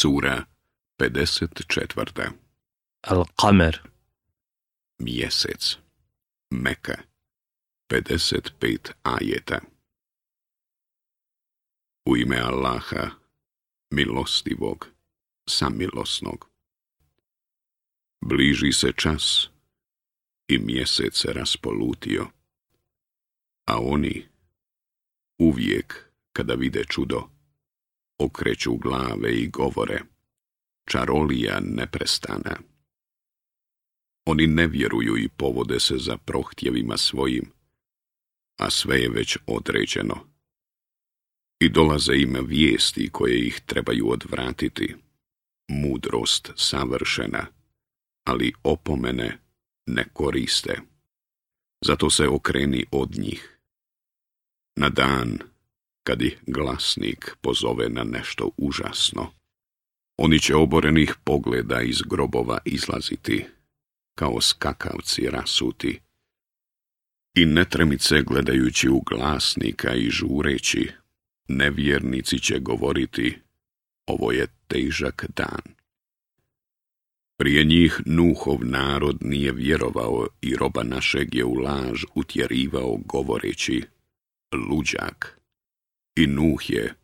Sura 54. Al-Qamer Mjesec Meka 55 ajeta U ime Allaha, milostivog, samilosnog. Bliži se čas i mjesec se raspolutio, a oni uvijek kada vide čudo, okreću glave i govore. Čarolija neprestana. Oni ne vjeruju i povode se za prohtjevima svojim, a sve je već određeno. I dolaze im vijesti koje ih trebaju odvratiti. Mudrost savršena, ali opomene ne koriste. Zato se okreni od njih. Na dan kad ih glasnik pozove na nešto užasno. Oni će oborenih pogleda iz grobova izlaziti, kao skakavci rasuti. I netremice gledajući u glasnika i žureći, nevjernici će govoriti, ovo je težak dan. Prije njih Nuhov narod nije vjerovao i roba našeg je u laž utjerivao govoreći, luđak i Nuh je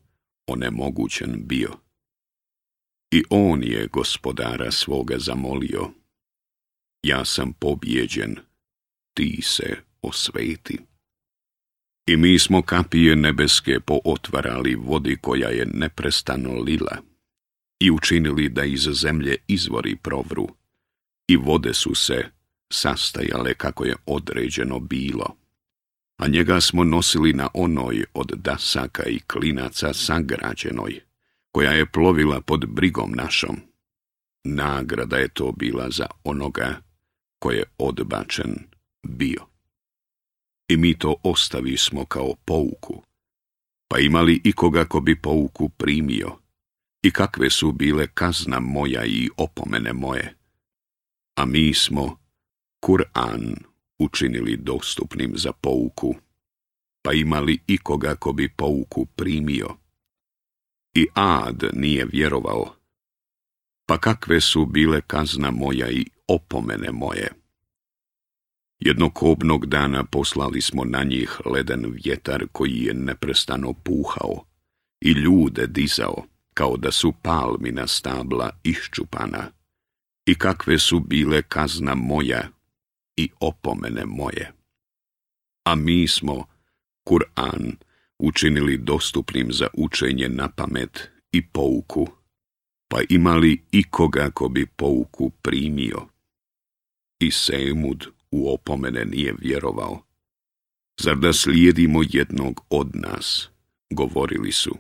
onemogućen bio. I on je gospodara svoga zamolio, ja sam pobjeđen, ti se osveti. I mi smo kapije nebeske pootvarali vodi koja je neprestano lila i učinili da iz zemlje izvori provru i vode su se sastajale kako je određeno bilo a njega smo nosili na onoj od dasaka i klinaca sagrađenoj, koja je plovila pod brigom našom. Nagrada je to bila za onoga koje je odbačen bio. I mi to ostavi smo kao pouku, pa imali ikoga ko bi pouku primio, i kakve su bile kazna moja i opomene moje. A mi smo Kur'an učinili dostupnim za pouku, pa imali ikoga ko bi pouku primio. I ad nije vjerovao, pa kakve su bile kazna moja i opomene moje. Jednog obnog dana poslali smo na njih leden vjetar koji je neprestano puhao i ljude dizao, kao da su palmina stabla iščupana. I kakve su bile kazna moja i opomene moje. A mi smo Kur'an učinili dostupnim za učenje na pamet i pouku, pa imali ikoga ko bi pouku primio. I Semud u opomene nije vjerovao. Zar da slijedimo jednog od nas, govorili su,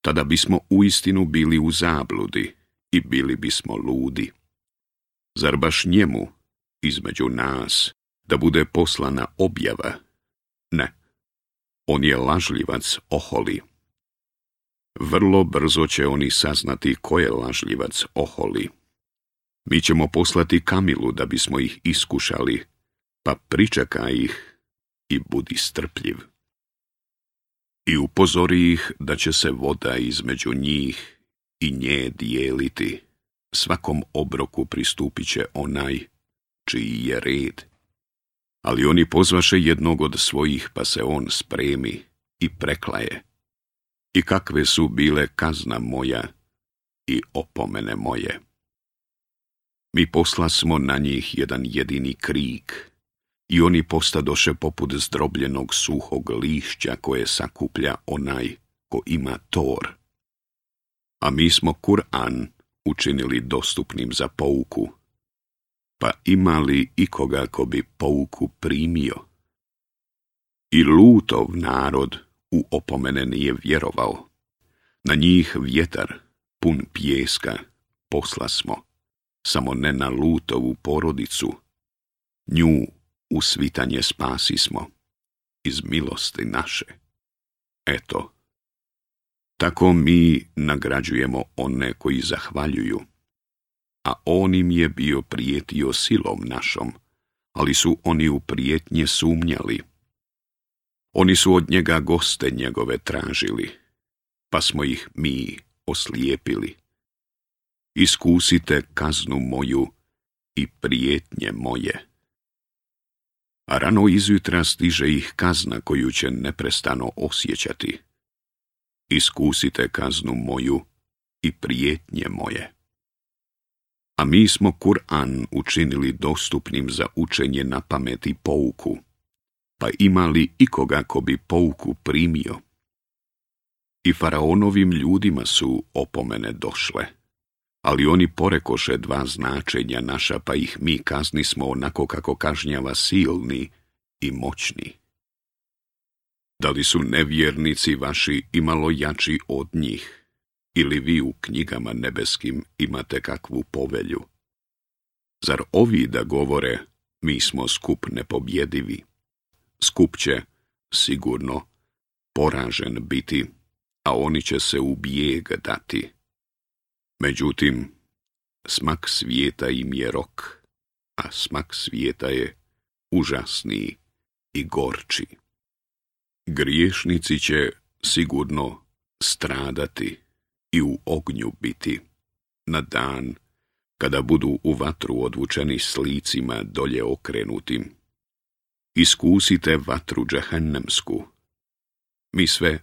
tada bismo uistinu bili u zabludi i bili bismo ludi. Zar baš njemu između nas, da bude poslana objava. Ne, on je lažljivac oholi. Vrlo brzo će oni saznati ko je lažljivac oholi. Mi ćemo poslati kamilu da bismo ih iskušali, pa pričaka ih i budi strpljiv. I upozori ih da će se voda između njih i nje dijeliti. Svakom obroku pristupit će onaj čiji je red. Ali oni pozvaše jednog od svojih, pa se on spremi i preklaje. I kakve su bile kazna moja i opomene moje. Mi posla smo na njih jedan jedini krik, i oni postadoše poput zdrobljenog suhog lišća koje sakuplja onaj ko ima tor. A mi smo Kur'an učinili dostupnim za pouku, pa imali li ikoga ko bi pouku primio? I lutov narod u opomene nije vjerovao. Na njih vjetar, pun pjeska, posla smo, samo ne na lutovu porodicu. Nju u svitanje spasi smo, iz milosti naše. Eto, tako mi nagrađujemo one koji zahvaljuju a on im je bio prijetio silom našom, ali su oni u prijetnje sumnjali. Oni su od njega goste njegove tražili, pa smo ih mi oslijepili. Iskusite kaznu moju i prijetnje moje. A rano izjutra stiže ih kazna koju će neprestano osjećati. Iskusite kaznu moju i prijetnje moje a mi smo Kur'an učinili dostupnim za učenje na pameti pouku. Pa imali i ikoga ko bi pouku primio? I faraonovim ljudima su opomene došle. Ali oni porekoše dva značenja naša, pa ih mi smo onako kako kažnjava silni i moćni. Da li su nevjernici vaši imalo jači od njih? ili vi u knjigama nebeskim imate kakvu povelju? Zar ovi da govore, mi smo skup nepobjedivi? Skup će, sigurno, poražen biti, a oni će se u bijeg dati. Međutim, smak svijeta im je rok, a smak svijeta je užasniji i gorči. Griješnici će sigurno stradati i u ognju biti. Na dan, kada budu u vatru odvučeni s licima dolje okrenutim. Iskusite vatru džahannemsku. Mi sve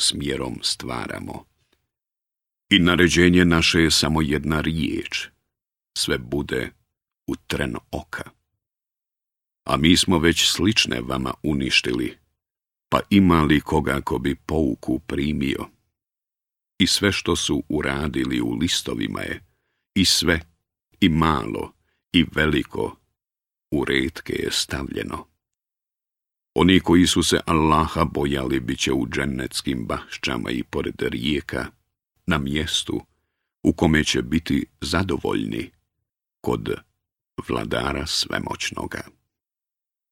smjerom stvaramo. I naređenje naše je samo jedna riječ. Sve bude u tren oka. A mi smo već slične vama uništili, pa ima li koga ko bi pouku primio? i sve što su uradili u listovima je, i sve, i malo, i veliko, u redke je stavljeno. Oni koji su se Allaha bojali bit će u džennetskim bašćama i pored rijeka, na mjestu u kome će biti zadovoljni kod vladara svemoćnoga.